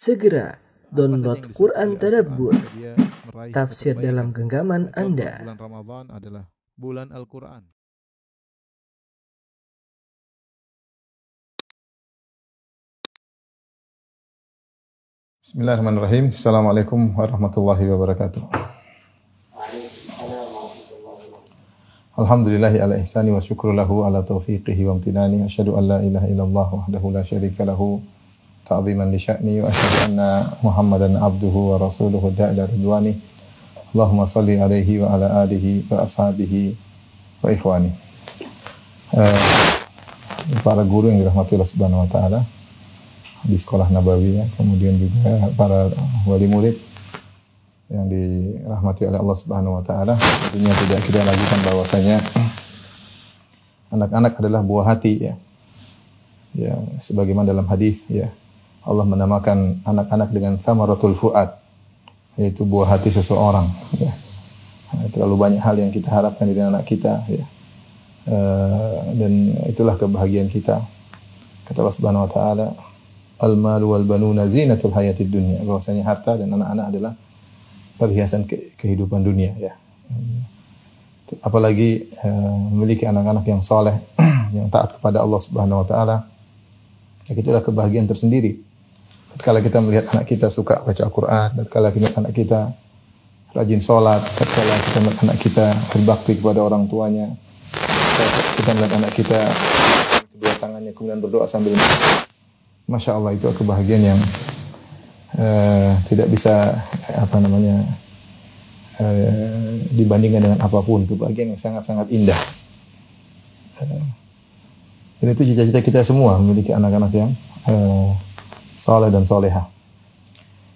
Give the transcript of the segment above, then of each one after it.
Segera download Quran Tadabbur, tafsir dalam genggaman Anda. Bulan Ramadan adalah bulan Al-Quran. Bismillahirrahmanirrahim. Assalamualaikum warahmatullahi wabarakatuh. Alhamdulillahi ala ihsani wa syukru lahu ala taufiqihi wa amtinani. Asyhadu an la ilaha illallah wahdahu la syarika lahu anna Muhammadan abduhu wa rasuluhu da'ila ridwani. Allahumma salli alaihi wa ala alihi wa ashabihi wa ikhwani. Eh, para guru yang dirahmati Allah Subhanahu wa taala, di sekolah Nabawi ya. kemudian juga para wali murid yang dirahmati oleh Allah Subhanahu wa taala tentunya tidak kita ragukan bahwasanya anak-anak adalah buah hati ya ya sebagaimana dalam hadis ya Allah menamakan anak-anak dengan samaratul fuad yaitu buah hati seseorang ya. Terlalu banyak hal yang kita harapkan dari anak kita ya. Eh, dan itulah kebahagiaan kita. Kata Allah Subhanahu wa taala al-mal wal banuna zinatul hayatid dunya. Bahwasanya harta dan anak-anak adalah perhiasan ke- kehidupan dunia ya. Apalagi eh, memiliki anak-anak yang soleh yang taat kepada Allah Subhanahu wa taala ya, itulah kebahagiaan tersendiri tatkala kita melihat anak kita suka baca Al-Qur'an tatkala kita melihat anak kita rajin sholat tatkala kita melihat anak kita berbakti kepada orang tuanya kita melihat anak kita kedua tangannya kemudian berdoa sambil Masya Allah itu kebahagiaan yang eh, tidak bisa apa namanya eh, dibandingkan dengan apa pun kebahagiaan yang sangat-sangat indah. Eh, dan itu cita-cita kita semua memiliki anak-anak yang eh, soleh dan soleha.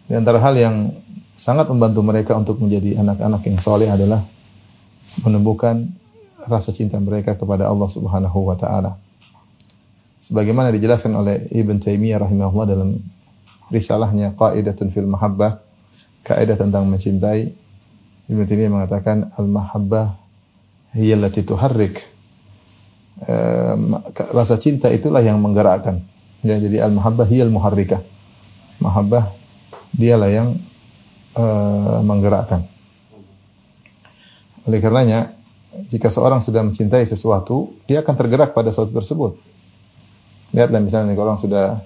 Di antara hal yang sangat membantu mereka untuk menjadi anak-anak yang soleh adalah menumbuhkan rasa cinta mereka kepada Allah Subhanahu wa taala sebagaimana dijelaskan oleh Ibn Taimiyah rahimahullah dalam risalahnya Qaidatun fil Mahabbah, kaidah tentang mencintai. Ibn Taimiyah mengatakan al-mahabbah hiya allati tuharrik. Eh, rasa cinta itulah yang menggerakkan. Ya, jadi al-mahabbah hiya al-muharrikah. Mahabbah dialah yang eh, menggerakkan. Oleh karenanya, jika seorang sudah mencintai sesuatu, dia akan tergerak pada sesuatu tersebut. Lihatlah misalnya kalau orang sudah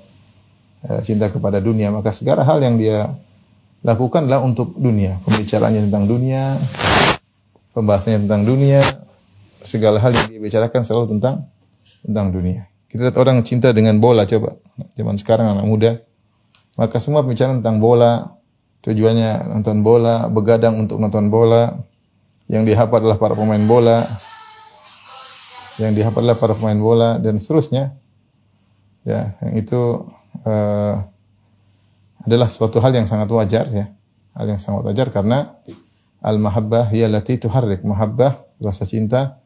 eh, cinta kepada dunia, maka segala hal yang dia lakukanlah untuk dunia. Pembicaraannya tentang dunia, pembahasannya tentang dunia, segala hal yang dia bicarakan selalu tentang tentang dunia. Kita lihat orang cinta dengan bola coba. Zaman sekarang anak muda, maka semua pembicaraan tentang bola, tujuannya nonton bola, begadang untuk nonton bola. Yang dihafal adalah para pemain bola. Yang dihafal adalah para pemain bola dan seterusnya ya yang itu uh, adalah suatu hal yang sangat wajar ya hal yang sangat wajar karena al mahabbah hiya lati tuharrik mahabbah rasa cinta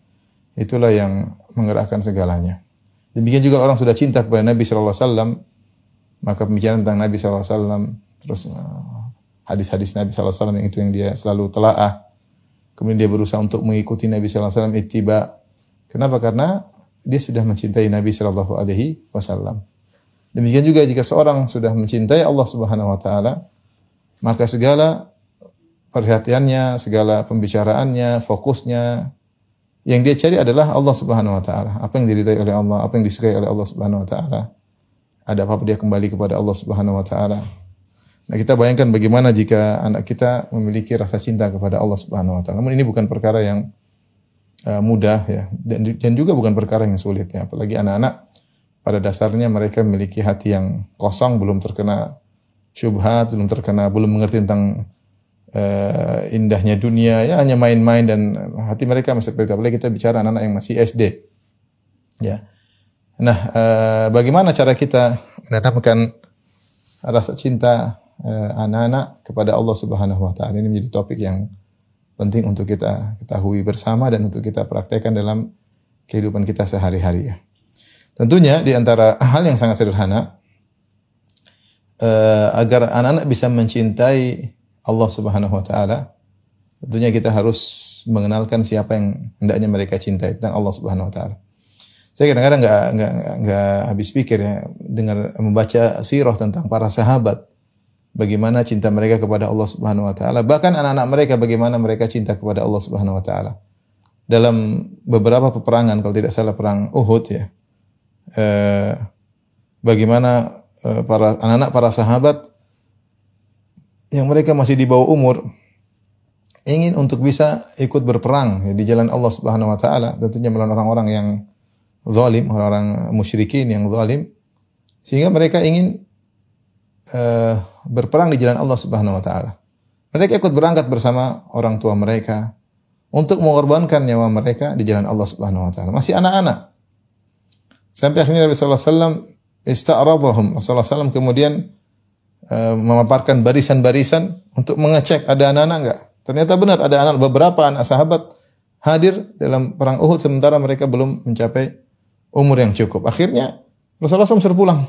itulah yang menggerakkan segalanya demikian juga orang sudah cinta kepada Nabi sallallahu alaihi wasallam maka pembicaraan tentang Nabi sallallahu alaihi wasallam terus uh, hadis-hadis Nabi sallallahu alaihi wasallam yang itu yang dia selalu telaah. Kemudian dia berusaha untuk mengikuti Nabi sallallahu alaihi wasallam ittiba. Kenapa? Karena dia sudah mencintai Nabi Shallallahu Alaihi Wasallam. Demikian juga jika seorang sudah mencintai Allah Subhanahu Wa Taala, maka segala perhatiannya, segala pembicaraannya, fokusnya, yang dia cari adalah Allah Subhanahu Wa Taala. Apa yang diridai oleh Allah, apa yang disukai oleh Allah Subhanahu Wa Taala. Ada apa-apa dia kembali kepada Allah Subhanahu Wa Taala. Nah kita bayangkan bagaimana jika anak kita memiliki rasa cinta kepada Allah Subhanahu Wa Taala. Namun ini bukan perkara yang uh, mudah ya dan, dan juga bukan perkara yang sulit ya apalagi anak-anak pada dasarnya mereka memiliki hati yang kosong belum terkena syubhat belum terkena belum mengerti tentang uh, indahnya dunia ya hanya main-main dan hati mereka masih seperti apalagi kita bicara anak-anak yang masih SD ya. Nah uh, bagaimana cara kita menanamkan rasa cinta uh, anak-anak kepada Allah Subhanahu wa taala? Ini menjadi topik yang penting untuk kita ketahui bersama dan untuk kita praktekkan dalam kehidupan kita sehari-hari ya. Tentunya di antara hal yang sangat sederhana uh, agar anak-anak bisa mencintai Allah Subhanahu wa taala, tentunya kita harus mengenalkan siapa yang hendaknya mereka cintai tentang Allah Subhanahu wa taala. Saya kadang-kadang nggak nggak nggak habis pikir ya dengar membaca sirah tentang para sahabat bagaimana cinta mereka kepada Allah Subhanahu wa taala, bahkan anak-anak mereka bagaimana mereka cinta kepada Allah Subhanahu wa taala. Dalam beberapa peperangan kalau tidak salah perang Uhud ya. Eh, bagaimana eh, para anak-anak para sahabat yang mereka masih di bawah umur ingin untuk bisa ikut berperang ya, di jalan Allah Subhanahu wa taala, tentunya melawan orang-orang yang zalim, orang-orang musyrikin yang zalim sehingga mereka ingin uh, berperang di jalan Allah Subhanahu wa taala. Mereka ikut berangkat bersama orang tua mereka untuk mengorbankan nyawa mereka di jalan Allah Subhanahu wa taala. Masih anak-anak. Sampai akhirnya Nabi sallallahu alaihi wasallam. Rasulullah SAW kemudian uh, memaparkan barisan-barisan untuk mengecek ada anak-anak enggak. Ternyata benar ada anak beberapa anak sahabat hadir dalam perang Uhud sementara mereka belum mencapai umur yang cukup. Akhirnya Rasulullah SAW suruh pulang.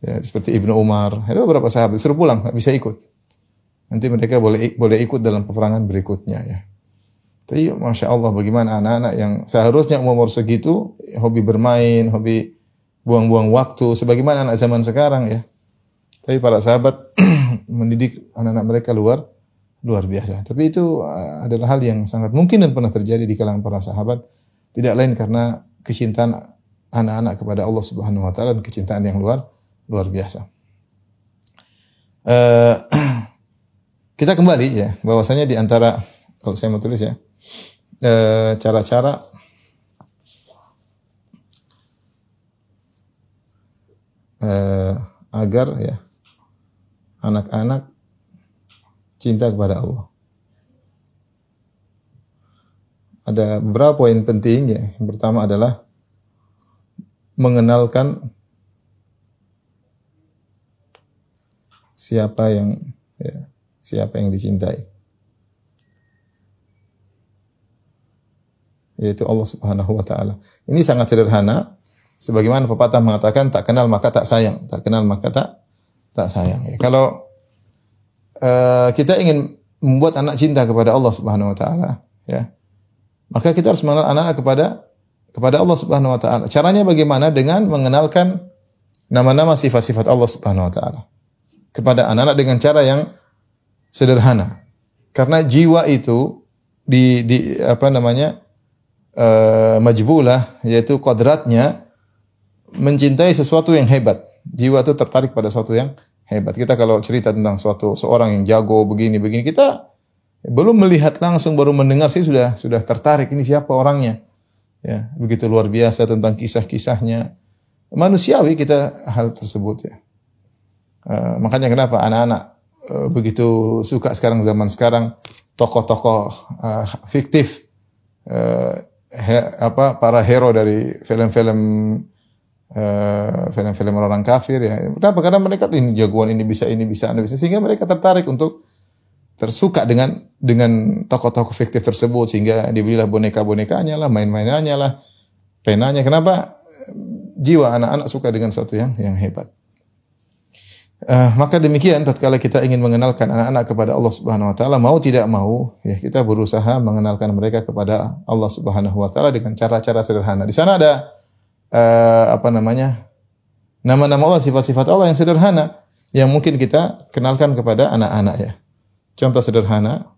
Ya, seperti Ibnu Umar, ada beberapa sahabat suruh pulang, nggak bisa ikut. Nanti mereka boleh boleh ikut dalam peperangan berikutnya ya. Tapi masya Allah bagaimana anak-anak yang seharusnya umur segitu hobi bermain, hobi buang-buang waktu, sebagaimana anak zaman sekarang ya. Tapi para sahabat mendidik anak-anak mereka luar luar biasa. Tapi itu uh, adalah hal yang sangat mungkin dan pernah terjadi di kalangan para sahabat. Tidak lain karena kecintaan anak-anak kepada Allah Subhanahu wa taala dan kecintaan yang luar luar biasa. Uh, kita kembali ya, bahwasanya di antara kalau saya mau tulis ya, cara cara-cara uh, agar ya anak-anak cinta kepada Allah. Ada beberapa poin penting ya. Yang pertama adalah mengenalkan siapa yang ya, siapa yang dicintai. Yaitu Allah Subhanahu wa taala. Ini sangat sederhana sebagaimana pepatah mengatakan tak kenal maka tak sayang, tak kenal maka tak tak sayang. Ya, kalau uh, kita ingin membuat anak cinta kepada Allah Subhanahu wa taala, ya. Maka kita harus mengenal anak-anak kepada kepada Allah Subhanahu wa taala. Caranya bagaimana? Dengan mengenalkan nama-nama sifat-sifat Allah Subhanahu wa taala kepada anak-anak dengan cara yang sederhana. Karena jiwa itu di, di apa namanya uh, majbulah yaitu kodratnya mencintai sesuatu yang hebat. Jiwa itu tertarik pada sesuatu yang hebat. Kita kalau cerita tentang suatu seorang yang jago begini begini kita belum melihat langsung baru mendengar sih sudah sudah tertarik ini siapa orangnya. Ya, begitu luar biasa tentang kisah-kisahnya. Manusiawi kita hal tersebut ya. Eh, makanya kenapa anak-anak uh, begitu suka sekarang zaman sekarang tokoh-tokoh uh, fiktif uh, he, apa para hero dari film-film uh, film-film orang kafir ya. Kenapa? Karena mereka tuh ini jagoan ini bisa ini bisa ini bisa sehingga mereka tertarik untuk tersuka dengan dengan tokoh-tokoh fiktif tersebut sehingga dibelilah boneka-bonekanya lah, main-mainannya lah, penanya. Kenapa? Jiwa anak-anak suka dengan sesuatu yang yang hebat. Uh, maka demikian tatkala kita ingin mengenalkan anak-anak kepada Allah Subhanahu wa taala mau tidak mau ya kita berusaha mengenalkan mereka kepada Allah Subhanahu wa taala dengan cara-cara sederhana. Di sana ada uh, apa namanya? nama-nama Allah, sifat-sifat Allah yang sederhana yang mungkin kita kenalkan kepada anak-anak ya. Contoh sederhana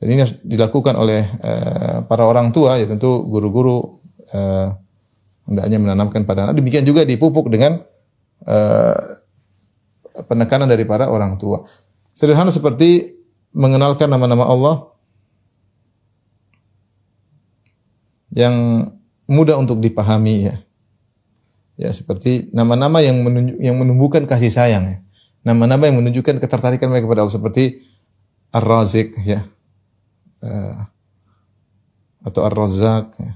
dan ini dilakukan oleh uh, para orang tua ya tentu guru-guru uh, hendaknya menanamkan pada anak. Demikian juga dipupuk dengan uh, penekanan dari para orang tua. Sederhana seperti mengenalkan nama-nama Allah yang mudah untuk dipahami ya. Ya seperti nama-nama yang menunjuk, yang menumbuhkan kasih sayang ya. Nama-nama yang menunjukkan ketertarikan mereka kepada Allah seperti Ar-Razik ya. Uh, atau Ar-Razzaq ya.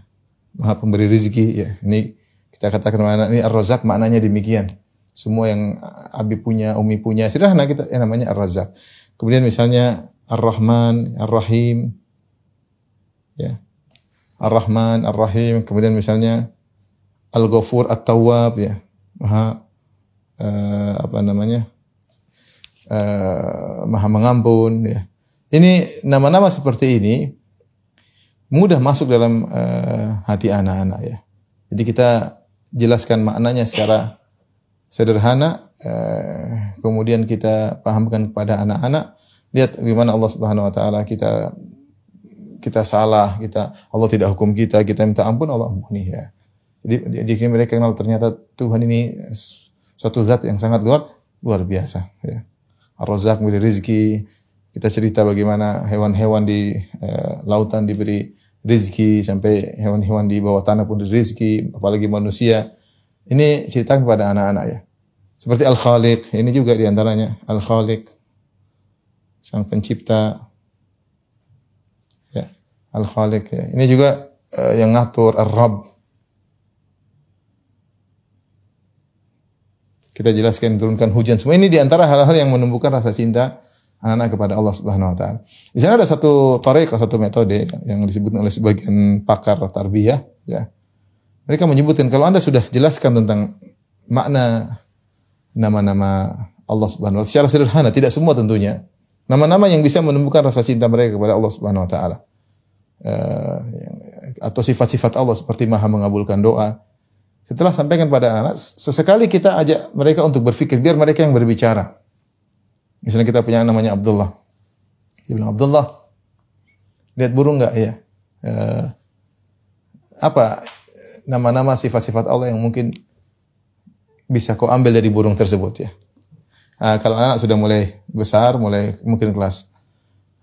Maha pemberi rezeki ya. Ini kita katakan mana ini Ar-Razzaq maknanya demikian. Semua yang Abi punya, Umi punya, sederhana kita yang namanya Ar-Razzaq. Kemudian misalnya Ar-Rahman, Ar-Rahim. Ya. Ar-Rahman, Ar-Rahim, kemudian misalnya Al-Ghafur, At-Tawwab ya. Maha uh, apa namanya? Uh, maha mengampun ya. Ini nama-nama seperti ini mudah masuk dalam uh, hati anak-anak ya. Jadi kita jelaskan maknanya secara sederhana eh, kemudian kita pahamkan kepada anak-anak lihat bagaimana Allah Subhanahu wa taala kita kita salah, kita Allah tidak hukum kita, kita minta ampun Allah ampuni ya. Jadi jika mereka kenal ternyata Tuhan ini suatu zat yang sangat luar luar biasa ya. Ar-Razzaq memberi rezeki. Kita cerita bagaimana hewan-hewan di uh, lautan diberi rezeki sampai hewan-hewan di bawah tanah pun diberi rezeki, apalagi manusia. Ini cerita kepada anak-anak ya. Seperti Al-Khaliq, ini juga di antaranya Al-Khaliq, sang pencipta. Ya, Al-Khaliq ya. Ini juga uh, yang ngatur Ar-Rabb. Kita jelaskan turunkan hujan. Semua ini di antara hal-hal yang menumbuhkan rasa cinta anak-anak kepada Allah Subhanahu Wa Taala. Di sana ada satu tarik satu metode yang disebut oleh sebagian pakar tarbiyah. Ya. Mereka menyebutkan kalau anda sudah jelaskan tentang makna nama-nama Allah Subhanahu Wa Taala secara sederhana, tidak semua tentunya. Nama-nama yang bisa menumbuhkan rasa cinta mereka kepada Allah Subhanahu Wa Taala. Uh, atau sifat-sifat Allah seperti maha mengabulkan doa, setelah sampaikan pada anak-anak, sesekali kita ajak mereka untuk berpikir, biar mereka yang berbicara. Misalnya kita punya namanya Abdullah. Dia bilang, Abdullah, lihat burung nggak ya? Uh, apa nama-nama sifat-sifat Allah yang mungkin bisa kau ambil dari burung tersebut ya? Uh, kalau anak sudah mulai besar, mulai mungkin kelas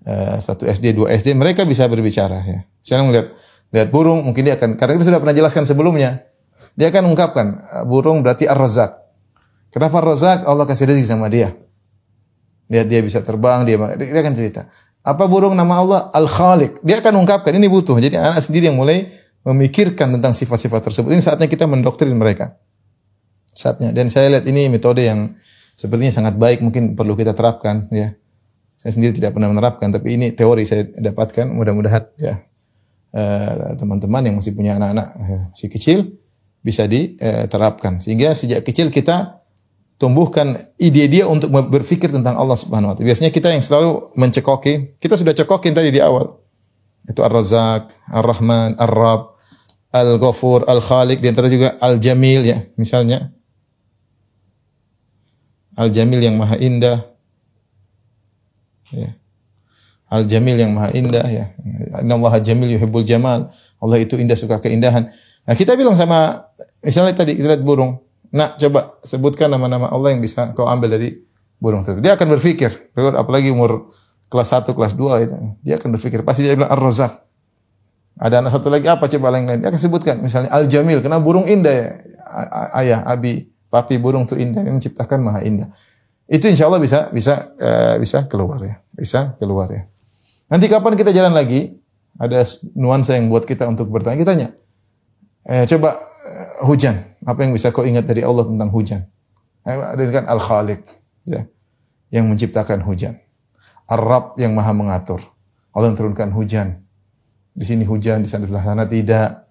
uh, 1 SD, 2 SD, mereka bisa berbicara ya. Sekarang melihat lihat burung, mungkin dia akan karena kita sudah pernah jelaskan sebelumnya dia akan mengungkapkan burung berarti ar-razak. Kenapa ar-razak? Allah kasih rezeki sama dia. Dia dia bisa terbang, dia dia akan cerita. Apa burung nama Allah? Al-Khaliq. Dia akan ungkapkan ini butuh. Jadi anak sendiri yang mulai memikirkan tentang sifat-sifat tersebut. Ini saatnya kita mendoktrin mereka. Saatnya. Dan saya lihat ini metode yang sepertinya sangat baik mungkin perlu kita terapkan ya. Saya sendiri tidak pernah menerapkan tapi ini teori saya dapatkan mudah-mudahan ya eh, teman-teman uh, yang masih punya anak-anak uh, masih kecil bisa diterapkan. Sehingga sejak kecil kita tumbuhkan ide dia untuk berpikir tentang Allah Subhanahu wa taala. Biasanya kita yang selalu mencekoki, kita sudah cekokin tadi di awal. Itu Ar-Razzaq, Ar-Rahman, Ar-Rabb, Al-Ghafur, Al-Khaliq, di antara juga Al-Jamil ya, misalnya. Al-Jamil yang maha indah. Ya. Al-Jamil yang maha indah ya. Inna Allah jamil yuhibbul jamal. Allah itu indah suka keindahan. Nah, kita bilang sama misalnya tadi kita lihat burung. Nah, coba sebutkan nama-nama Allah yang bisa kau ambil dari burung tersebut. Dia akan berpikir, apalagi umur kelas 1, kelas 2 itu. Dia akan berpikir, pasti dia bilang Ar-Razak. Ada anak satu lagi apa coba yang lain? Dia akan sebutkan misalnya Al-Jamil, karena burung indah ya. Ayah, abi, papi burung itu indah, yang menciptakan maha indah. Itu insya Allah bisa bisa uh, bisa keluar ya, bisa keluar ya. Nanti kapan kita jalan lagi? Ada nuansa yang buat kita untuk bertanya. Kita tanya, Eh, coba eh, hujan. Apa yang bisa kau ingat dari Allah tentang hujan? Eh, ada kan Al-Khaliq, ya, yang menciptakan hujan. Ar-Rab yang maha mengatur. Allah yang turunkan hujan. Di sini hujan, di sana di sana tidak.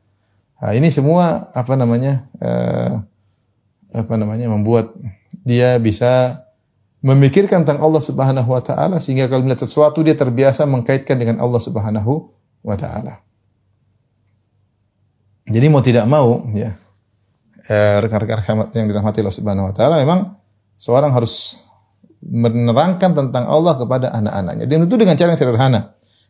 Nah, ini semua apa namanya? Eh, apa namanya? membuat dia bisa memikirkan tentang Allah Subhanahu wa taala sehingga kalau melihat sesuatu dia terbiasa mengkaitkan dengan Allah Subhanahu wa taala. Jadi mau tidak mau ya eh, rekan-rekan yang dirahmati Allah Subhanahu wa taala memang seorang harus menerangkan tentang Allah kepada anak-anaknya. Dan itu dengan cara yang sederhana.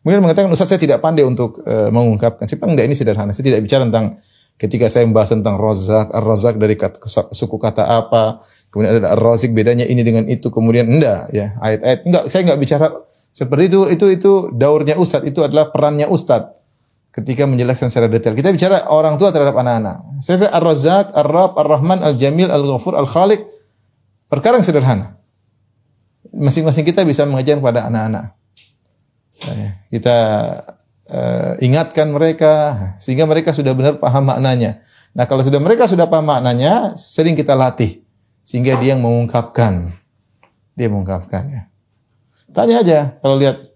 Kemudian mengatakan Ustaz saya tidak pandai untuk uh, mengungkapkan. Saya enggak ini sederhana. Saya tidak bicara tentang ketika saya membahas tentang rozak, ar-rozak dari kata, suku kata apa, kemudian ada ar-razik bedanya ini dengan itu, kemudian enggak ya, ayat-ayat enggak saya enggak bicara seperti itu itu itu daurnya ustaz, itu adalah perannya ustaz ketika menjelaskan secara detail. Kita bicara orang tua terhadap anak-anak. Saya Ar-Razzaq, Ar-Rabb, Ar-Rahman, Al-Jamil, Al-Ghafur, Al-Khaliq. Perkara yang sederhana. Masing-masing kita bisa mengajar kepada anak-anak. Kita uh, ingatkan mereka sehingga mereka sudah benar paham maknanya. Nah, kalau sudah mereka sudah paham maknanya, sering kita latih sehingga dia yang mengungkapkan. Dia mengungkapkannya. Tanya aja kalau lihat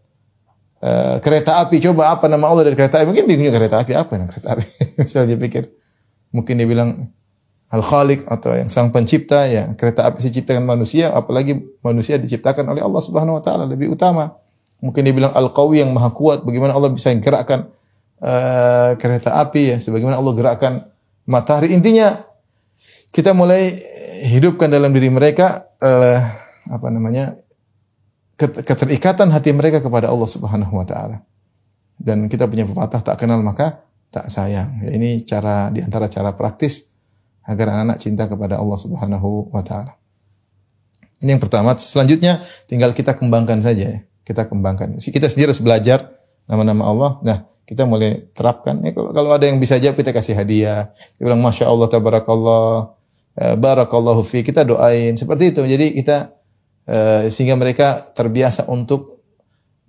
Uh, kereta api coba apa nama Allah dari kereta api mungkin bingungnya kereta api apa yang kereta api misalnya dia pikir mungkin dia bilang al khaliq atau yang sang pencipta ya kereta api diciptakan manusia apalagi manusia diciptakan oleh Allah Subhanahu wa taala lebih utama mungkin dia bilang al qawi yang maha kuat bagaimana Allah bisa gerakkan uh, kereta api ya sebagaimana Allah gerakkan matahari intinya kita mulai hidupkan dalam diri mereka eh, apa namanya ket- keterikatan hati mereka kepada Allah Subhanahu wa taala. Dan kita punya pepatah tak kenal maka tak sayang. Ya, ini cara di antara cara praktis agar anak-anak cinta kepada Allah Subhanahu wa taala. Ini yang pertama. Selanjutnya tinggal kita kembangkan saja ya. Kita kembangkan. Kita sendiri harus belajar nama-nama Allah. Nah, kita mulai terapkan. Ya, kalau, ada yang bisa jawab kita kasih hadiah. Kita bilang masya Allah tabarakallah, barakallahu fi. Kita doain seperti itu. Jadi kita eh, sehingga mereka terbiasa untuk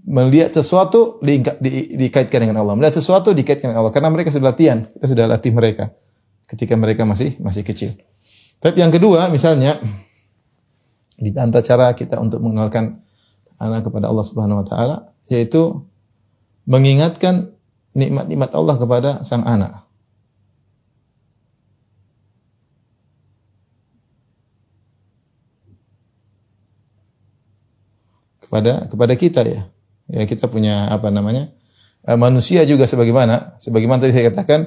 melihat sesuatu diingka- di- dikaitkan dengan Allah. Melihat sesuatu dikaitkan dengan Allah. Karena mereka sudah latihan. Kita sudah latih mereka ketika mereka masih masih kecil. Tapi yang kedua, misalnya di antara cara kita untuk mengenalkan anak kepada Allah Subhanahu wa taala yaitu mengingatkan nikmat-nikmat Allah kepada sang anak. Kepada kepada kita ya. Ya kita punya apa namanya? eh, manusia juga sebagaimana sebagaimana tadi saya katakan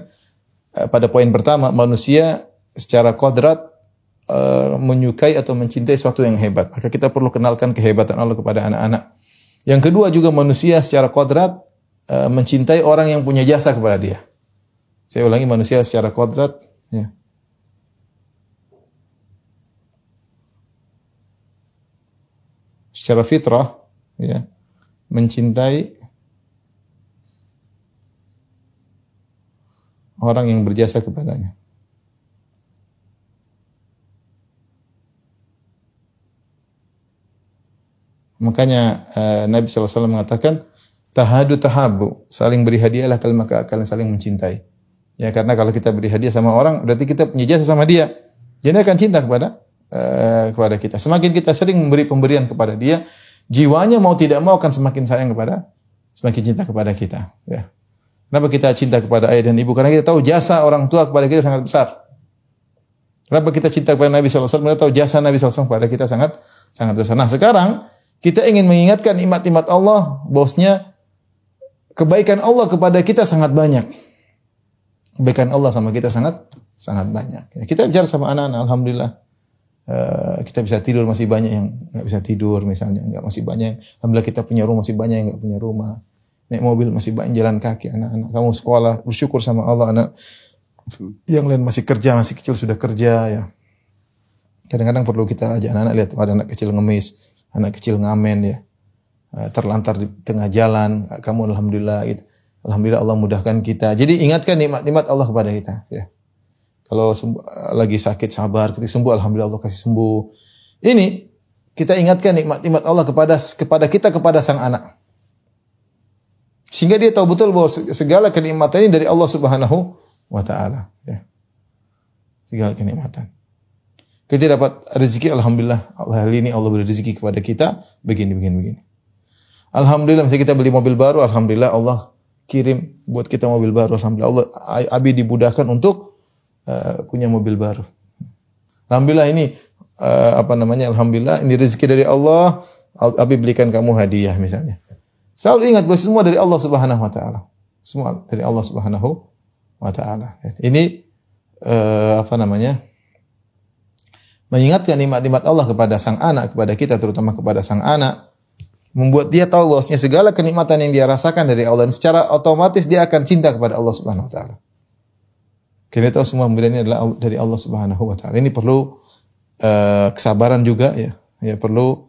eh, pada poin pertama manusia secara kodrat eh, menyukai atau mencintai sesuatu yang hebat. Maka kita perlu kenalkan kehebatan Allah kepada anak-anak. Yang kedua juga manusia secara kodrat mencintai orang yang punya jasa kepada dia. Saya ulangi manusia secara kodrat. Ya. Secara fitrah, ya, mencintai orang yang berjasa kepadanya. Makanya eh, Nabi SAW mengatakan tahadu tahabu, saling beri hadiahlah kalau maka kalian saling mencintai. Ya karena kalau kita beri hadiah sama orang berarti kita punya jasa sama dia. Jadi akan cinta kepada eh, kepada kita. Semakin kita sering memberi pemberian kepada dia, jiwanya mau tidak mau akan semakin sayang kepada semakin cinta kepada kita, ya. Kenapa kita cinta kepada ayah dan ibu? Karena kita tahu jasa orang tua kepada kita sangat besar. Kenapa kita cinta kepada Nabi SAW? Karena tahu jasa Nabi SAW kepada kita sangat sangat besar. Nah sekarang kita ingin mengingatkan nikmat-nikmat Allah, bosnya kebaikan Allah kepada kita sangat banyak. Kebaikan Allah sama kita sangat sangat banyak. Ya, kita bicara sama anak-anak, alhamdulillah eh, kita bisa tidur masih banyak yang nggak bisa tidur misalnya, nggak masih banyak. Alhamdulillah kita punya rumah masih banyak yang nggak punya rumah. Naik mobil masih banyak jalan kaki anak-anak. Kamu sekolah bersyukur sama Allah anak yang lain masih kerja masih kecil sudah kerja ya. Kadang-kadang perlu kita ajak anak-anak lihat ada anak kecil ngemis, anak kecil ngamen ya. Eh, terlantar di tengah jalan, kamu alhamdulillah gitu. Alhamdulillah Allah mudahkan kita. Jadi ingatkan nikmat-nikmat Allah kepada kita ya. Kalau lagi sakit sabar, ketika sembuh alhamdulillah Allah kasih sembuh. Ini kita ingatkan nikmat-nikmat Allah kepada kepada kita kepada sang anak. Sehingga dia tahu betul bahwa segala kenikmatan ini dari Allah Subhanahu wa taala ya. Segala kenikmatan. Kita dapat rezeki alhamdulillah Allah hari ini Allah beri rezeki kepada kita begini begini begini. Alhamdulillah misalnya kita beli mobil baru alhamdulillah Allah kirim buat kita mobil baru alhamdulillah Allah abi dimudahkan untuk uh, punya mobil baru. Alhamdulillah ini uh, apa namanya alhamdulillah ini rezeki dari Allah abi belikan kamu hadiah misalnya. Selalu ingat bahwa semua dari Allah Subhanahu wa taala. Semua dari Allah Subhanahu wa taala. Ini uh, apa namanya? mengingatkan nikmat-nikmat Allah kepada sang anak, kepada kita terutama kepada sang anak, membuat dia tahu bahwasanya segala kenikmatan yang dia rasakan dari Allah dan secara otomatis dia akan cinta kepada Allah Subhanahu wa taala. Kita tahu semua pemberian ini adalah dari Allah Subhanahu wa taala. Ini perlu uh, kesabaran juga ya. Ya perlu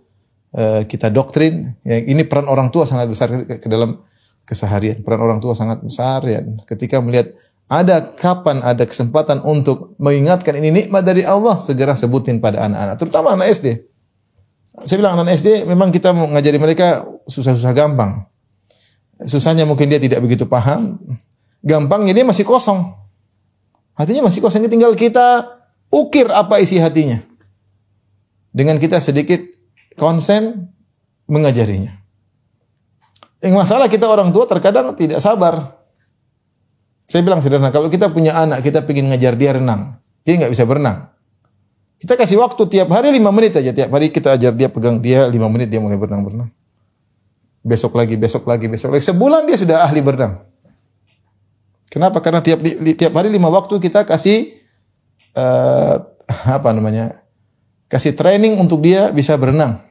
uh, kita doktrin. Ya, ini peran orang tua sangat besar ke, dalam keseharian. Peran orang tua sangat besar ya. Ketika melihat ada kapan ada kesempatan untuk mengingatkan ini nikmat dari Allah, segera sebutin pada anak-anak, terutama anak SD. Saya bilang anak SD memang kita mengajari mereka susah-susah gampang. Susahnya mungkin dia tidak begitu paham, gampangnya dia masih kosong. Hatinya masih kosong, tinggal kita ukir apa isi hatinya. Dengan kita sedikit konsen mengajarinya. Yang masalah kita orang tua terkadang tidak sabar. Saya bilang sederhana, kalau kita punya anak, kita ingin ngajar dia renang. Dia nggak bisa berenang. Kita kasih waktu tiap hari lima menit aja. Tiap hari kita ajar dia, pegang dia lima menit, dia mulai berenang-berenang. Besok lagi, besok lagi, besok lagi. Sebulan dia sudah ahli berenang. Kenapa? Karena tiap tiap hari lima waktu kita kasih uh, apa namanya? Kasih training untuk dia bisa berenang.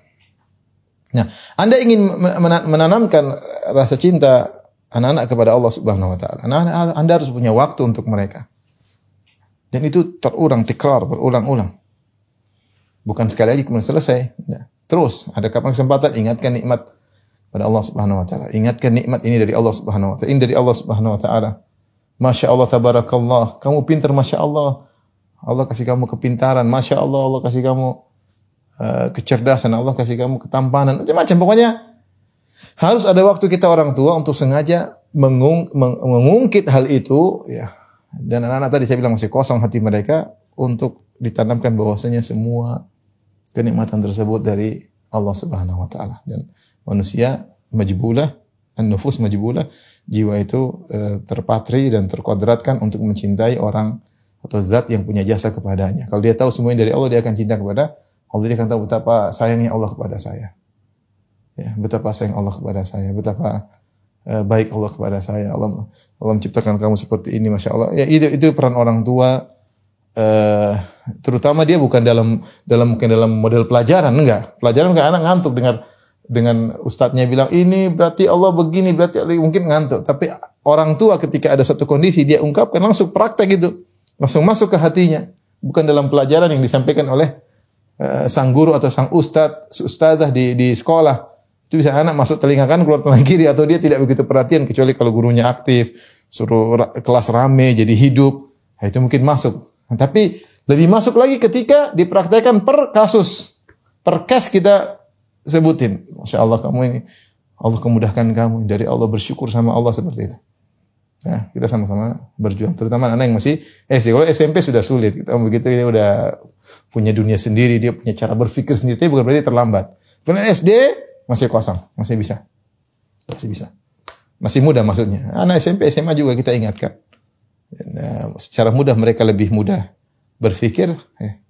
Nah, Anda ingin men- menanamkan rasa cinta anak-anak kepada Allah Subhanahu wa taala. Anak-anak Anda harus punya waktu untuk mereka. Dan itu terulang, tikrar, berulang-ulang. Bukan sekali lagi kemudian selesai. Nah, terus ada kapan kesempatan ingatkan nikmat pada Allah Subhanahu wa taala. Ingatkan nikmat ini dari Allah Subhanahu wa taala. Ini dari Allah Subhanahu wa taala. Masya Allah tabarakallah. Kamu pintar Masya Allah. Allah kasih kamu kepintaran. Masya Allah Allah kasih kamu uh, kecerdasan. Allah kasih kamu ketampanan. Macam-macam. Pokoknya harus ada waktu kita orang tua untuk sengaja mengung, meng, mengungkit hal itu. Ya. Dan anak-anak tadi saya bilang masih kosong hati mereka untuk ditanamkan bahwasanya semua kenikmatan tersebut dari Allah Subhanahu wa taala dan manusia majbulah an-nufus majbulah jiwa itu e, terpatri dan terkodratkan untuk mencintai orang atau zat yang punya jasa kepadanya. Kalau dia tahu semuanya dari Allah dia akan cinta kepada Allah dia akan tahu betapa sayangnya Allah kepada saya. Ya, betapa sayang Allah kepada saya, betapa e, baik Allah kepada saya. Allah Allah menciptakan kamu seperti ini, masya Allah. Ya itu itu peran orang tua uh, terutama dia bukan dalam dalam mungkin dalam model pelajaran enggak. Pelajaran kan anak ngantuk dengar dengan ustadznya bilang ini berarti Allah begini berarti mungkin ngantuk. Tapi orang tua ketika ada satu kondisi dia ungkapkan langsung praktek itu, langsung masuk ke hatinya. Bukan dalam pelajaran yang disampaikan oleh uh, sang guru atau sang ustadz, ustadzah di di sekolah. Itu bisa anak masuk telinga kan keluar telinga kiri atau dia tidak begitu perhatian kecuali kalau gurunya aktif, suruh kelas rame jadi hidup. Nah, itu mungkin masuk. Nah, tapi lebih masuk lagi ketika dipraktekkan per kasus. Per case kita sebutin. Masya Allah kamu ini. Allah kemudahkan kamu. Dari Allah bersyukur sama Allah seperti itu. Ya, kita sama-sama berjuang. Terutama anak yang masih eh kalau SMP sudah sulit. Kita begitu dia udah punya dunia sendiri, dia punya cara berpikir sendiri, tapi bukan berarti terlambat. Kemudian SD masih kosong, masih bisa. Masih bisa. Masih muda maksudnya. Anak SMP, SMA juga kita ingatkan. Nah, secara mudah mereka lebih mudah berpikir, eh,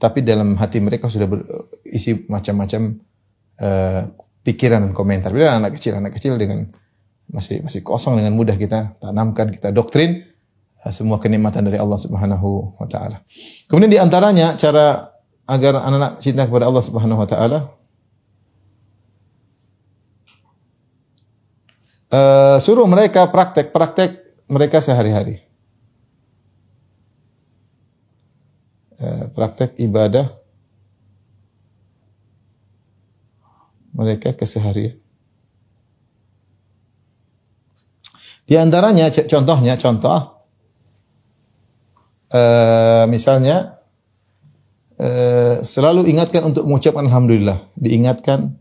tapi dalam hati mereka sudah berisi macam-macam uh, pikiran dan komentar. Bila anak kecil, anak kecil dengan masih masih kosong dengan mudah kita tanamkan, kita doktrin uh, semua kenikmatan dari Allah Subhanahu wa taala. Kemudian di antaranya cara agar anak-anak cinta kepada Allah Subhanahu wa taala uh, suruh mereka praktek-praktek mereka sehari-hari. Uh, praktek ibadah mereka keseharian. Di antaranya contohnya contoh uh, misalnya uh, selalu ingatkan untuk mengucapkan alhamdulillah, diingatkan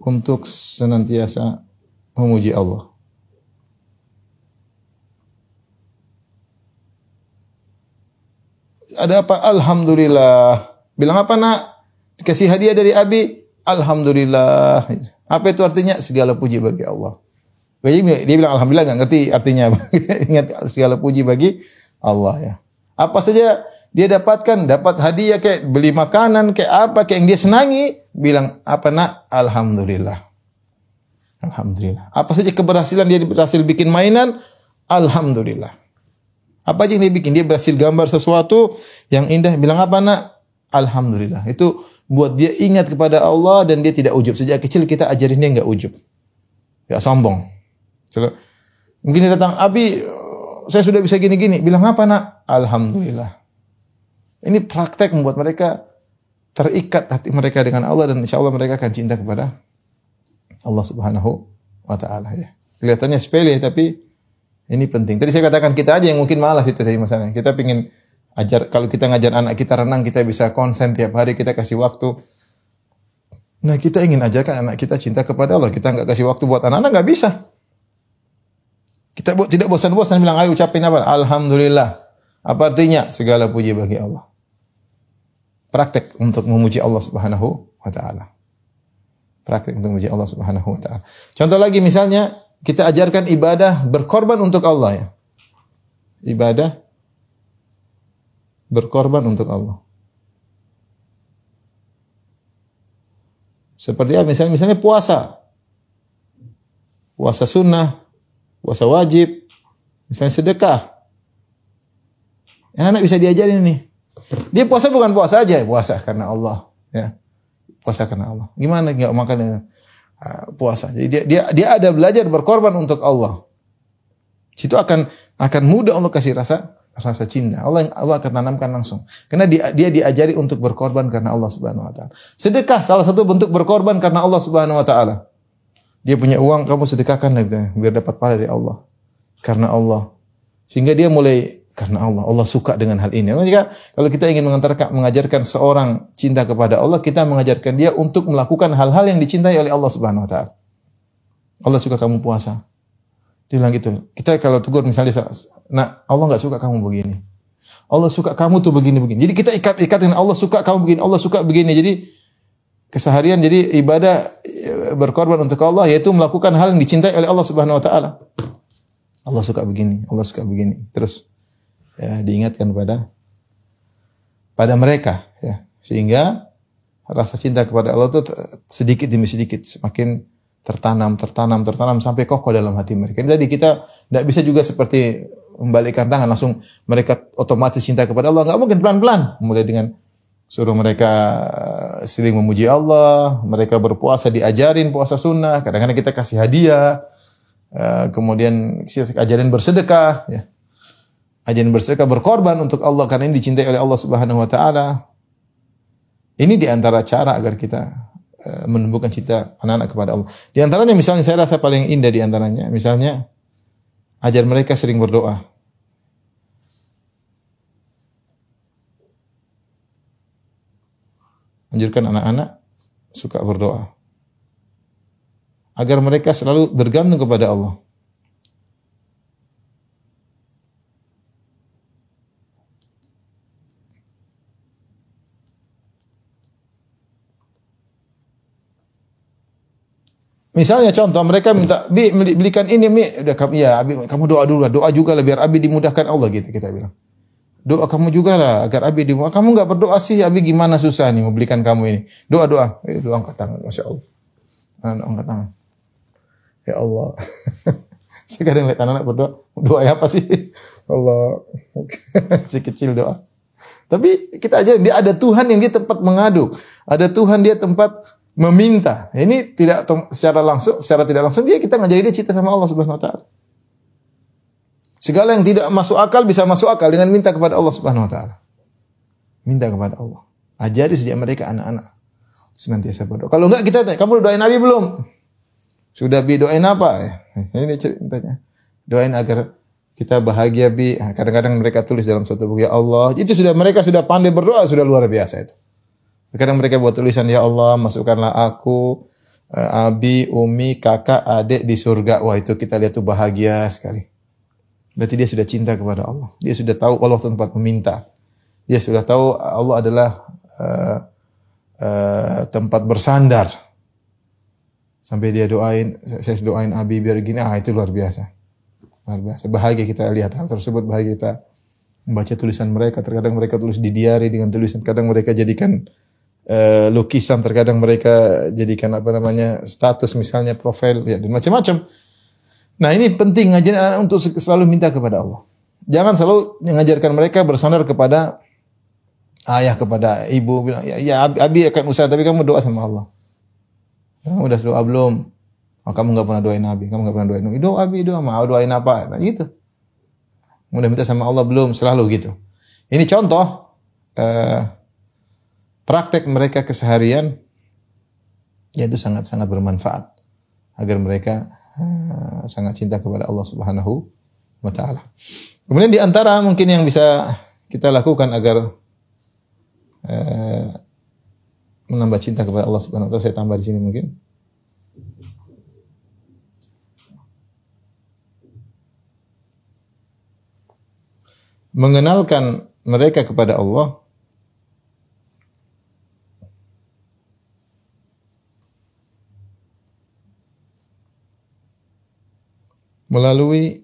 untuk senantiasa memuji Allah. Ada apa? Alhamdulillah. Bilang apa nak? Dikasih hadiah dari Abi. Alhamdulillah. Apa itu artinya? Segala puji bagi Allah. Dia bilang Alhamdulillah nggak ngerti artinya. Ingat segala puji bagi Allah ya. Apa saja dia dapatkan, dapat hadiah kayak beli makanan, kayak apa, kayak yang dia senangi, bilang apa nak? Alhamdulillah. Alhamdulillah. Apa saja keberhasilan dia berhasil bikin mainan, Alhamdulillah. Apa aja yang dia bikin? Dia berhasil gambar sesuatu yang indah, bilang apa nak? Alhamdulillah. Itu buat dia ingat kepada Allah dan dia tidak ujub. Sejak kecil kita ajarin dia nggak ujub. Gak sombong. Mungkin dia datang, Abi, saya sudah bisa gini-gini. Bilang apa nak? Alhamdulillah. Ini praktek membuat mereka terikat hati mereka dengan Allah dan insya Allah mereka akan cinta kepada Allah Subhanahu wa taala ya. Kelihatannya sepele tapi ini penting. Tadi saya katakan kita aja yang mungkin malas itu tadi masalahnya. Kita pingin ajar kalau kita ngajar anak kita renang kita bisa konsen tiap hari kita kasih waktu. Nah kita ingin ajarkan anak kita cinta kepada Allah. Kita nggak kasih waktu buat anak-anak nggak bisa. Kita buat tidak bosan-bosan bilang ayo ucapin apa? Alhamdulillah. Apa artinya? Segala puji bagi Allah. Praktek untuk memuji Allah Subhanahu wa taala. Praktek untuk memuji Allah Subhanahu wa taala. Contoh lagi misalnya kita ajarkan ibadah berkorban untuk Allah ya. Ibadah berkorban untuk Allah. Seperti apa? Misalnya, misalnya puasa. Puasa sunnah, puasa wajib, misalnya sedekah. Anak-anak bisa diajarin nih. Dia puasa bukan puasa aja, puasa karena Allah, ya. Puasa karena Allah. Gimana nggak makan uh, puasa. Jadi dia dia dia ada belajar berkorban untuk Allah. Situ akan akan mudah Allah kasih rasa rasa cinta. Allah Allah akan tanamkan langsung. Karena dia dia diajari untuk berkorban karena Allah Subhanahu wa taala. Sedekah salah satu bentuk berkorban karena Allah Subhanahu wa taala. Dia punya uang, kamu sedekahkan gitu, biar dapat pahala dari Allah. Karena Allah. Sehingga dia mulai karena Allah. Allah suka dengan hal ini. Maka kalau kita ingin mengantarkan, mengajarkan seorang cinta kepada Allah, kita mengajarkan dia untuk melakukan hal-hal yang dicintai oleh Allah Subhanahu wa taala. Allah suka kamu puasa. Dia bilang gitu. Kita kalau tegur misalnya, nah Allah nggak suka kamu begini. Allah suka kamu tuh begini-begini. Jadi kita ikat-ikat dengan Allah suka kamu begini, Allah suka begini. Jadi keseharian jadi ibadah e, berkorban untuk Allah yaitu melakukan hal yang dicintai oleh Allah Subhanahu wa taala. Allah suka begini, Allah suka begini. Terus ya, diingatkan pada pada mereka ya sehingga rasa cinta kepada Allah itu sedikit demi sedikit semakin tertanam, tertanam, tertanam sampai kokoh dalam hati mereka. Jadi kita tidak bisa juga seperti membalikkan tangan langsung mereka otomatis cinta kepada Allah. Nggak mungkin pelan-pelan. Mulai dengan suruh mereka eh, sering memuji Allah, mereka berpuasa diajarin puasa sunnah, kadang-kadang kita kasih hadiah, eh, kemudian ajarin bersedekah, ya. ajarin bersedekah berkorban untuk Allah karena ini dicintai oleh Allah Subhanahu Wa Taala. Ini di antara cara agar kita menumbuhkan cita anak-anak kepada Allah. Di antaranya misalnya saya rasa paling indah di antaranya, misalnya ajar mereka sering berdoa. Anjurkan anak-anak suka berdoa. Agar mereka selalu bergantung kepada Allah. Misalnya contoh mereka minta bi belikan ini mi udah kamu ya abi kamu doa dulu doa juga lah biar abi dimudahkan Allah gitu kita bilang. Doa kamu juga lah agar abi dimudahkan. Kamu nggak berdoa sih abi gimana susah nih mau belikan kamu ini. Doa doa. Eh, doa angkat tangan masya Allah. Anak angkat tangan. Ya Allah. Saya kadang lihat anak-anak berdoa, doa apa sih? Allah. si kecil doa. Tapi kita aja dia ada Tuhan yang dia tempat mengadu. Ada Tuhan dia tempat meminta. Ini tidak secara langsung, secara tidak langsung dia kita ngajari dia cinta sama Allah Subhanahu wa taala. Segala yang tidak masuk akal bisa masuk akal dengan minta kepada Allah Subhanahu wa taala. Minta kepada Allah. Ajari sejak mereka anak-anak. Senantiasa berdoa. Kalau enggak kita tanya, kamu doain Nabi belum? Sudah bi doain apa? Ini ceritanya. Doain agar kita bahagia bi. Kadang-kadang mereka tulis dalam suatu buku ya Allah. Itu sudah mereka sudah pandai berdoa sudah luar biasa itu. Kadang mereka buat tulisan ya Allah masukkanlah aku uh, abi, umi, kakak, adik di surga. Wah itu kita lihat tuh bahagia sekali. Berarti dia sudah cinta kepada Allah. Dia sudah tahu Allah tempat meminta. Dia sudah tahu Allah adalah uh, uh, tempat bersandar. Sampai dia doain, saya doain Abi biar gini, ah itu luar biasa. Luar biasa. Bahagia kita lihat hal tersebut, bahagia kita membaca tulisan mereka. Terkadang mereka tulis di diary dengan tulisan, kadang mereka jadikan uh, lukisan terkadang mereka jadikan apa namanya status misalnya profil ya dan macam-macam. Nah ini penting ngajarin anak untuk selalu minta kepada Allah. Jangan selalu mengajarkan mereka bersandar kepada ayah kepada ibu bilang ya, ya abi, akan usaha tapi kamu doa sama Allah. Kamu udah doa belum? Oh, kamu nggak pernah doain Nabi, kamu nggak pernah doain. Doa Abi, doa mau doain apa? Nah, gitu. Mudah minta sama Allah belum? Selalu gitu. Ini contoh uh, praktek mereka keseharian ya itu sangat-sangat bermanfaat agar mereka uh, sangat cinta kepada Allah Subhanahu wa taala. Kemudian di antara mungkin yang bisa kita lakukan agar uh, menambah cinta kepada Allah Subhanahu wa taala saya tambah di sini mungkin mengenalkan mereka kepada Allah melalui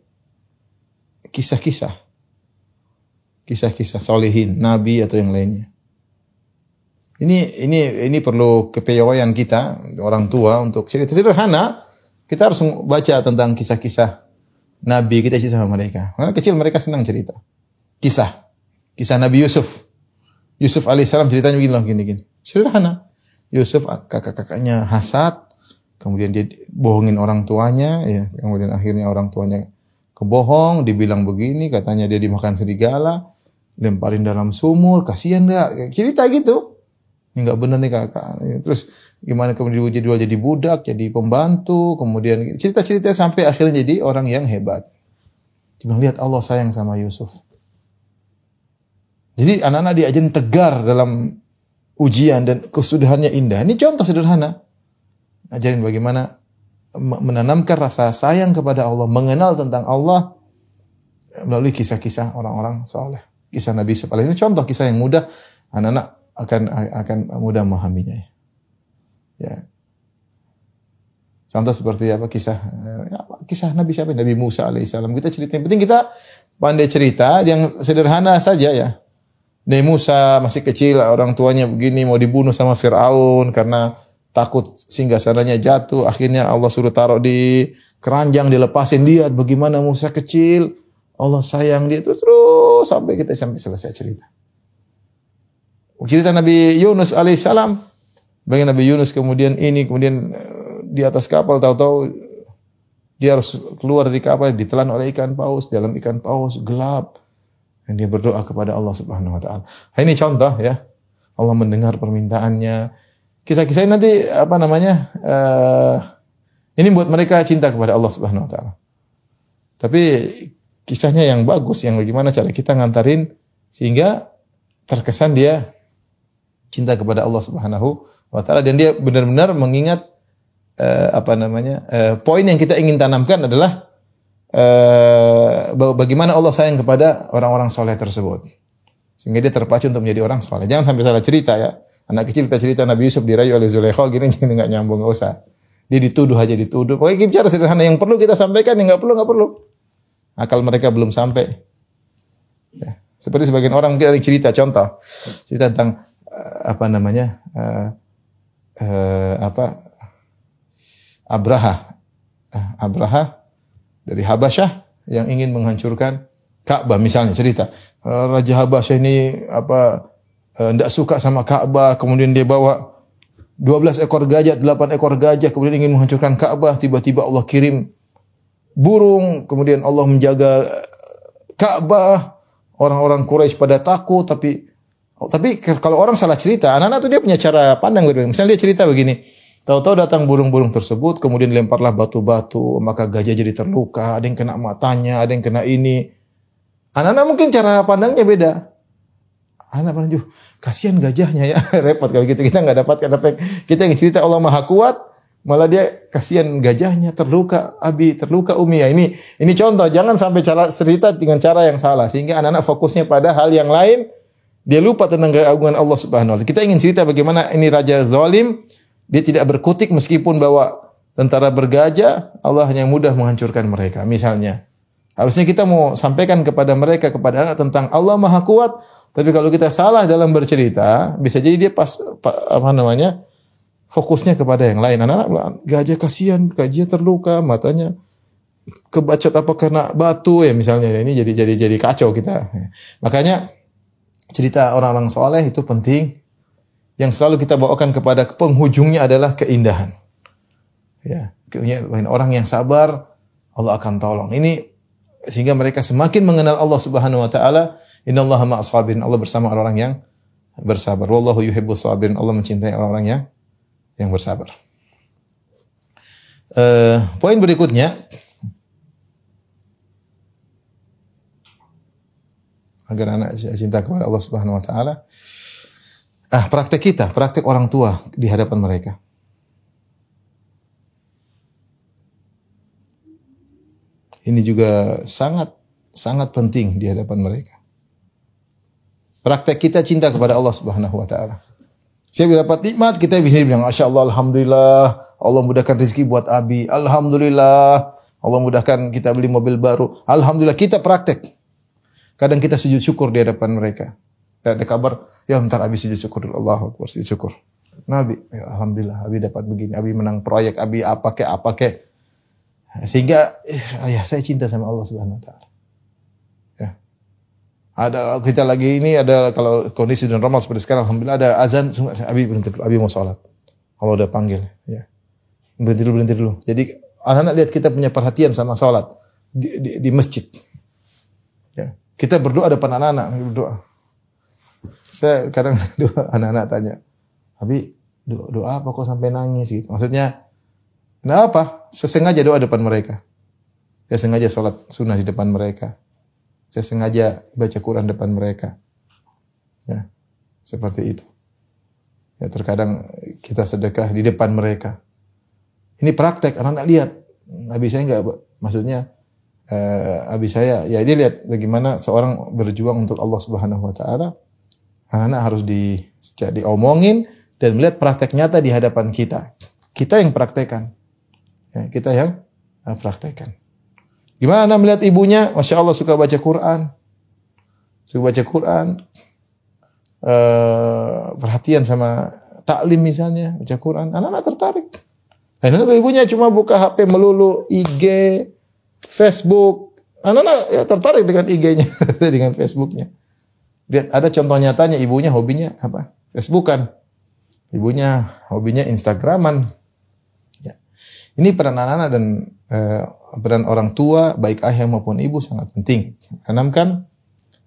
kisah-kisah. Kisah-kisah solehin, nabi atau yang lainnya. Ini ini ini perlu kepiawaian kita orang tua untuk cerita sederhana. Kita harus baca tentang kisah-kisah nabi kita cerita sama mereka. Karena kecil mereka senang cerita. Kisah. Kisah Nabi Yusuf. Yusuf alaihissalam ceritanya begini gini gini. Sederhana. Yusuf kakak-kakaknya hasad, kemudian dia bohongin orang tuanya, ya. Kemudian akhirnya orang tuanya kebohong, dibilang begini, katanya dia dimakan serigala, lemparin dalam sumur, kasihan enggak? Cerita gitu. Ini enggak benar nih kakak. Terus gimana kemudian dia jual jadi budak, jadi pembantu, kemudian cerita-cerita sampai akhirnya jadi orang yang hebat. Cuma lihat Allah sayang sama Yusuf. Jadi anak-anak diajarin tegar dalam ujian dan kesudahannya indah. Ini contoh sederhana. Ajarin bagaimana menanamkan rasa sayang kepada Allah, mengenal tentang Allah melalui kisah-kisah orang-orang soleh. Kisah Nabi Yusuf ini contoh kisah yang mudah, anak-anak akan akan mudah memahaminya. Ya. Contoh seperti apa kisah ya, kisah Nabi siapa? Nabi Musa alaihissalam. Kita cerita yang penting kita pandai cerita yang sederhana saja ya. Nabi Musa masih kecil, orang tuanya begini mau dibunuh sama Firaun karena takut singgah sananya jatuh. Akhirnya Allah suruh taruh di keranjang dilepasin. Lihat bagaimana Musa kecil. Allah sayang dia terus terus sampai kita sampai selesai cerita. Cerita Nabi Yunus alaihissalam. Bagaimana Nabi Yunus kemudian ini kemudian eh, di atas kapal tahu-tahu dia harus keluar dari kapal ditelan oleh ikan paus dalam ikan paus gelap dan dia berdoa kepada Allah Subhanahu wa taala. Ini contoh ya. Allah mendengar permintaannya. Kisah-kisah ini nanti apa namanya? Uh, ini buat mereka cinta kepada Allah Subhanahu wa taala. Tapi kisahnya yang bagus, yang bagaimana cara kita ngantarin sehingga terkesan dia cinta kepada Allah Subhanahu wa taala dan dia benar-benar mengingat uh, apa namanya? Uh, poin yang kita ingin tanamkan adalah uh, bagaimana Allah sayang kepada orang-orang soleh tersebut. Sehingga dia terpacu untuk menjadi orang soleh. Jangan sampai salah cerita ya. Anak kecil kita cerita Nabi Yusuf dirayu oleh Zulaikha gini jadi nggak nyambung nggak usah. Dia dituduh aja dituduh. Pokoknya kita bicara sederhana yang perlu kita sampaikan yang nggak perlu nggak perlu. Akal mereka belum sampai. Ya. Seperti sebagian orang mungkin ada cerita contoh cerita tentang uh, apa namanya uh, uh, apa Abraha. Abraha dari Habasyah yang ingin menghancurkan Ka'bah misalnya cerita eh, Raja Habasyah ini apa tidak eh, suka sama Ka'bah kemudian dia bawa 12 ekor gajah, 8 ekor gajah kemudian ingin menghancurkan Ka'bah tiba-tiba Allah kirim burung kemudian Allah menjaga Ka'bah orang-orang Quraisy pada takut tapi tapi kalau orang salah cerita anak-anak tuh dia punya cara pandang berbeda misalnya dia cerita begini Tahu-tahu datang burung-burung tersebut, kemudian lemparlah batu-batu, maka gajah jadi terluka, ada yang kena matanya, ada yang kena ini. Anak-anak mungkin cara pandangnya beda. Anak pandang kasihan gajahnya ya, repot kalau gitu kita nggak dapat apa kita yang cerita Allah Maha Kuat, malah dia kasihan gajahnya terluka, abi terluka umi ya. Ini ini contoh, jangan sampai cara cerita dengan cara yang salah sehingga anak-anak fokusnya pada hal yang lain, dia lupa tentang keagungan Allah Subhanahu wa taala. Kita ingin cerita bagaimana ini raja zalim dia tidak berkutik meskipun bawa tentara bergajah, Allah hanya mudah menghancurkan mereka. Misalnya, harusnya kita mau sampaikan kepada mereka kepada anak tentang Allah Maha Kuat, tapi kalau kita salah dalam bercerita, bisa jadi dia pas apa namanya? fokusnya kepada yang lain. Anak-anak gajah kasihan, gajah terluka, matanya kebacot apa kena batu ya misalnya ini jadi jadi jadi kacau kita. Makanya cerita orang-orang soleh itu penting yang selalu kita bawakan kepada penghujungnya adalah keindahan. Ya, orang yang sabar Allah akan tolong. Ini sehingga mereka semakin mengenal Allah Subhanahu wa taala. Innallaha ma'as sabirin. Allah bersama orang yang bersabar. Wallahu yuhibbus sabirin. Allah mencintai orang-orang yang yang bersabar. Uh, poin berikutnya agar anak cinta kepada Allah Subhanahu wa taala Ah, praktek kita, praktek orang tua di hadapan mereka. Ini juga sangat sangat penting di hadapan mereka. Praktek kita cinta kepada Allah Subhanahu wa taala. Siapa dapat nikmat, kita bisa bilang, Masya Allah, Alhamdulillah, Allah mudahkan rezeki buat Abi. Alhamdulillah, Allah mudahkan kita beli mobil baru. Alhamdulillah, kita praktek. Kadang kita sujud syukur di hadapan mereka ada kabar, ya bentar Abi sujud syukur dulu. Allah Akbar, sujud syukur. Nabi, ya, Alhamdulillah, Abi dapat begini. Abi menang proyek, Abi apa kek, apa kek. Sehingga, eh, ayah saya cinta sama Allah Subhanahu Wa Taala. Ya. Ada kita lagi ini ada kalau kondisi dan normal seperti sekarang, alhamdulillah ada azan, semua Abi berhenti dulu, Abi mau sholat. Kalau udah panggil, ya berhenti dulu, berhenti dulu. Jadi anak-anak lihat kita punya perhatian sama sholat di, di, di masjid. Ya. Kita berdoa depan anak-anak, berdoa. Saya kadang anak-anak tanya, Abi doa apa kok sampai nangis gitu? Maksudnya, kenapa? Saya sengaja doa depan mereka. Saya sengaja sholat sunnah di depan mereka. Saya sengaja baca Quran depan mereka. Ya, seperti itu. Ya, terkadang kita sedekah di depan mereka. Ini praktek, anak-anak lihat. Nabi saya enggak, maksudnya, eh, Abi saya, ya dia lihat bagaimana seorang berjuang untuk Allah Subhanahu Wa Taala. Anak-anak harus di, diomongin dan melihat praktek nyata di hadapan kita. Kita yang praktekan. Ya, kita yang eh, praktekan. Gimana melihat ibunya? Masya Allah suka baca Quran. Suka baca Quran. Uh, perhatian sama taklim misalnya, baca Quran. Anak-anak tertarik. Anak-anak ibunya cuma buka HP melulu, IG, Facebook. Anak-anak ya tertarik dengan IG-nya, dengan Facebook-nya. Lihat ada contoh nyatanya ibunya hobinya apa? Facebookan. Ibunya hobinya Instagraman. Ini peran anak-anak dan eh, peran orang tua baik ayah maupun ibu sangat penting. Tanamkan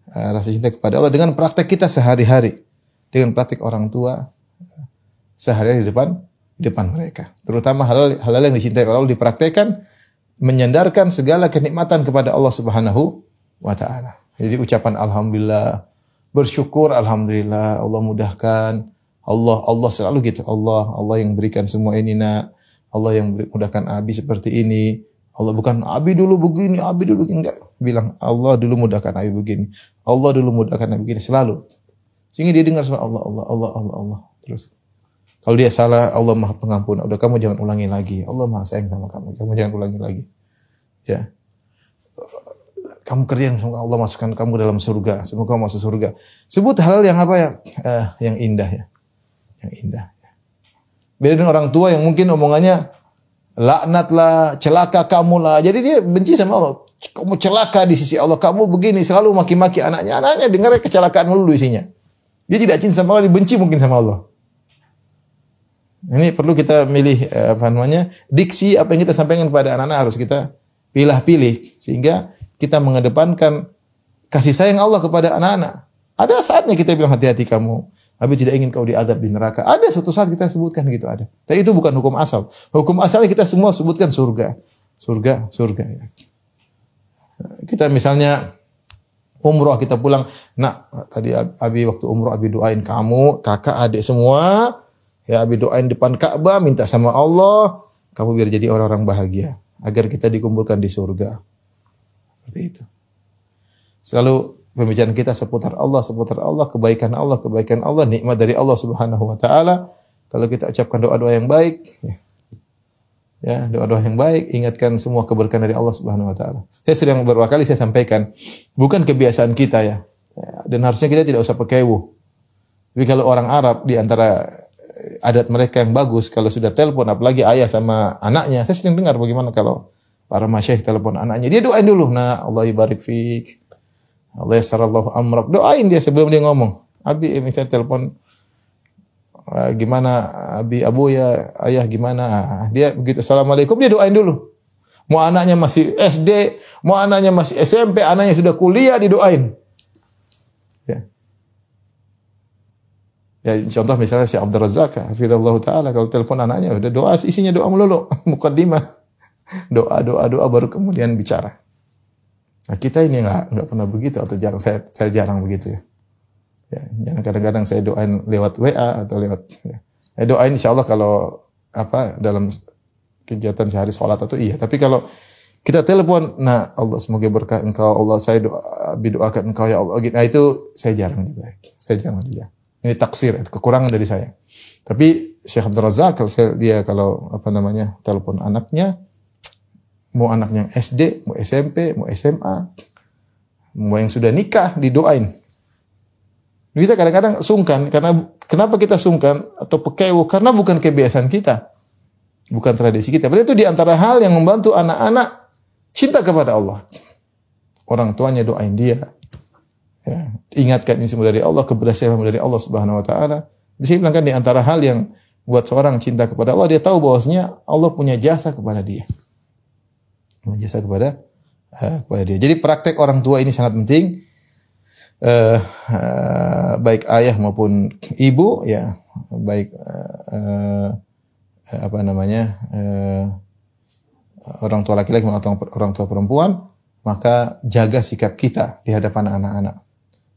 eh, rasa cinta kepada Allah dengan praktek kita sehari-hari. Dengan praktek orang tua sehari-hari di depan di depan mereka. Terutama hal-hal yang dicintai Allah dipraktekkan menyandarkan segala kenikmatan kepada Allah Subhanahu wa taala. Jadi ucapan alhamdulillah, bersyukur alhamdulillah Allah mudahkan. Allah Allah selalu gitu. Allah Allah yang berikan semua ini nak. Allah yang mudahkan Abi seperti ini. Allah bukan Abi dulu begini, Abi dulu begini. Enggak. Bilang Allah dulu mudahkan Abi begini. Allah dulu mudahkan Abi begini. Selalu. Sehingga dia dengar suara Allah, Allah, Allah, Allah, Allah. Terus. Kalau dia salah, Allah maha pengampun. Udah kamu jangan ulangi lagi. Allah maha sayang sama kamu. Kamu jangan ulangi lagi. Ya. Kamu kerja, semoga Allah masukkan kamu dalam surga. Semoga kamu masuk surga. Sebut hal yang apa ya? Eh, yang indah ya. Yang indah. Beda dengan orang tua yang mungkin omongannya laknat lah, celaka kamu lah. Jadi dia benci sama Allah. Kamu celaka di sisi Allah. Kamu begini selalu maki-maki anaknya. Anaknya dengar kecelakaan dulu isinya. Dia tidak cinta sama Allah, dibenci mungkin sama Allah. Ini perlu kita milih eh, apa namanya diksi apa yang kita sampaikan kepada anak-anak harus kita pilih-pilih sehingga kita mengedepankan kasih sayang Allah kepada anak-anak. Ada saatnya kita bilang hati-hati kamu. Abi tidak ingin kau diadab di neraka. Ada suatu saat kita sebutkan gitu ada. Tapi itu bukan hukum asal. Hukum asalnya kita semua sebutkan surga. Surga, surga. Kita misalnya umroh kita pulang. Nah, tadi Abi waktu umroh Abi doain kamu, kakak, adik semua. Ya Abi doain depan Ka'bah, minta sama Allah. Kamu biar jadi orang-orang bahagia. Agar kita dikumpulkan di surga. Seperti itu. Selalu pembicaraan kita seputar Allah, seputar Allah, kebaikan Allah, kebaikan Allah, nikmat dari Allah Subhanahu wa taala. Kalau kita ucapkan doa-doa yang baik, ya, doa-doa yang baik, ingatkan semua keberkahan dari Allah Subhanahu wa taala. Saya sering beberapa kali saya sampaikan, bukan kebiasaan kita ya. Dan harusnya kita tidak usah pakai wu. Tapi kalau orang Arab di antara adat mereka yang bagus kalau sudah telepon apalagi ayah sama anaknya, saya sering dengar bagaimana kalau para masyayikh telepon anaknya, dia doain dulu, nah Allah ibarik fik, Allah yassarallahu amrak. Doain dia sebelum dia ngomong. Abi eh, misalnya telepon uh, gimana Abi Abu ya ayah gimana? Dia begitu assalamualaikum. Dia doain dulu. Mau anaknya masih SD mau anaknya masih SMP anaknya sudah kuliah didoain. Ya. Ya contoh misalnya si Abdul Razak hafizallahu taala kalau telepon anaknya udah doa isinya doa melulu mukaddimah. Doa doa doa baru kemudian bicara Nah, kita ini nggak nggak pernah begitu atau jarang saya saya jarang begitu ya. Ya, kadang-kadang saya doain lewat WA atau lewat ya. Saya doain insya Allah kalau apa dalam kegiatan sehari sholat atau iya. Tapi kalau kita telepon, nah Allah semoga berkah engkau, Allah saya doa, doakan engkau ya Allah. Nah itu saya jarang juga. Saya jarang juga. Ini taksir, kekurangan dari saya. Tapi Syekh Abdul Razak kalau saya dia kalau apa namanya telepon anaknya, Mau anaknya SD, mau SMP, mau SMA, mau yang sudah nikah didoain. Kita kadang-kadang sungkan karena kenapa kita sungkan atau pekewo karena bukan kebiasaan kita. Bukan tradisi kita. Padahal itu di antara hal yang membantu anak-anak cinta kepada Allah. Orang tuanya doain dia. Ya, ingatkan ini semua dari Allah, keberhasilan dari Allah Subhanahu wa taala. Bisa bilang kan di antara hal yang buat seorang cinta kepada Allah, dia tahu bahwasanya Allah punya jasa kepada dia. Jasa kepada eh, kepada dia. Jadi praktek orang tua ini sangat penting. Eh, eh, baik ayah maupun ibu ya, baik eh, eh, apa namanya? eh, orang tua laki-laki maupun orang tua perempuan, maka jaga sikap kita di hadapan anak-anak.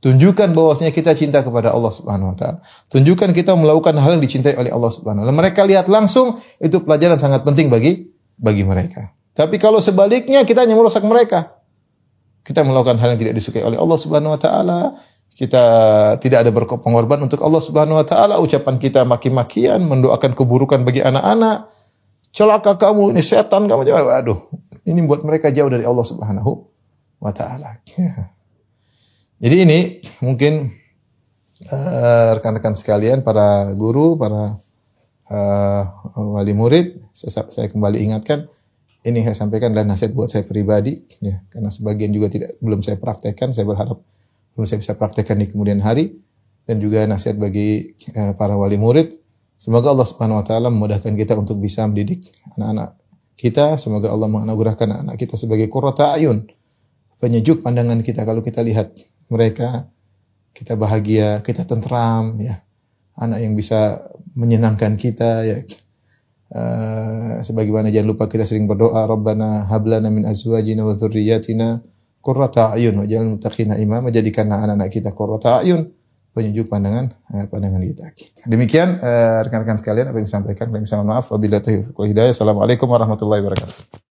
Tunjukkan bahwasanya kita cinta kepada Allah Subhanahu wa taala. Tunjukkan kita melakukan hal yang dicintai oleh Allah Subhanahu wa taala. Mereka lihat langsung itu pelajaran sangat penting bagi bagi mereka. Tapi kalau sebaliknya kita hanya merusak mereka. Kita melakukan hal yang tidak disukai oleh Allah Subhanahu wa taala. Kita tidak ada berpengorban untuk Allah Subhanahu wa taala. Ucapan kita maki-makian, mendoakan keburukan bagi anak-anak. Celaka kamu, ini setan kamu. Aduh, ini buat mereka jauh dari Allah Subhanahu wa taala. Jadi ini mungkin eh, rekan-rekan sekalian, para guru, para eh, wali murid, saya, saya kembali ingatkan ini saya sampaikan adalah nasihat buat saya pribadi, ya, karena sebagian juga tidak belum saya praktekkan. Saya berharap belum saya bisa praktekkan di kemudian hari dan juga nasihat bagi eh, para wali murid. Semoga Allah Subhanahu Wa Taala memudahkan kita untuk bisa mendidik anak-anak kita. Semoga Allah menganugerahkan anak kita sebagai qurrata ayun, penyejuk pandangan kita kalau kita lihat mereka, kita bahagia, kita tentram, ya. Anak yang bisa menyenangkan kita, ya. Uh, sebagaimana jangan lupa kita sering berdoa Rabbana hablana min azwajina wa dzurriyyatina qurrata ayun wa jalal muttaqina imama jadikanlah anak-anak kita qurrata ayun penyejuk pandangan eh, pandangan kita. Demikian uh, rekan-rekan sekalian apa yang disampaikan kami mohon maaf wabillahi taufiq wal hidayah. Assalamualaikum warahmatullahi wabarakatuh.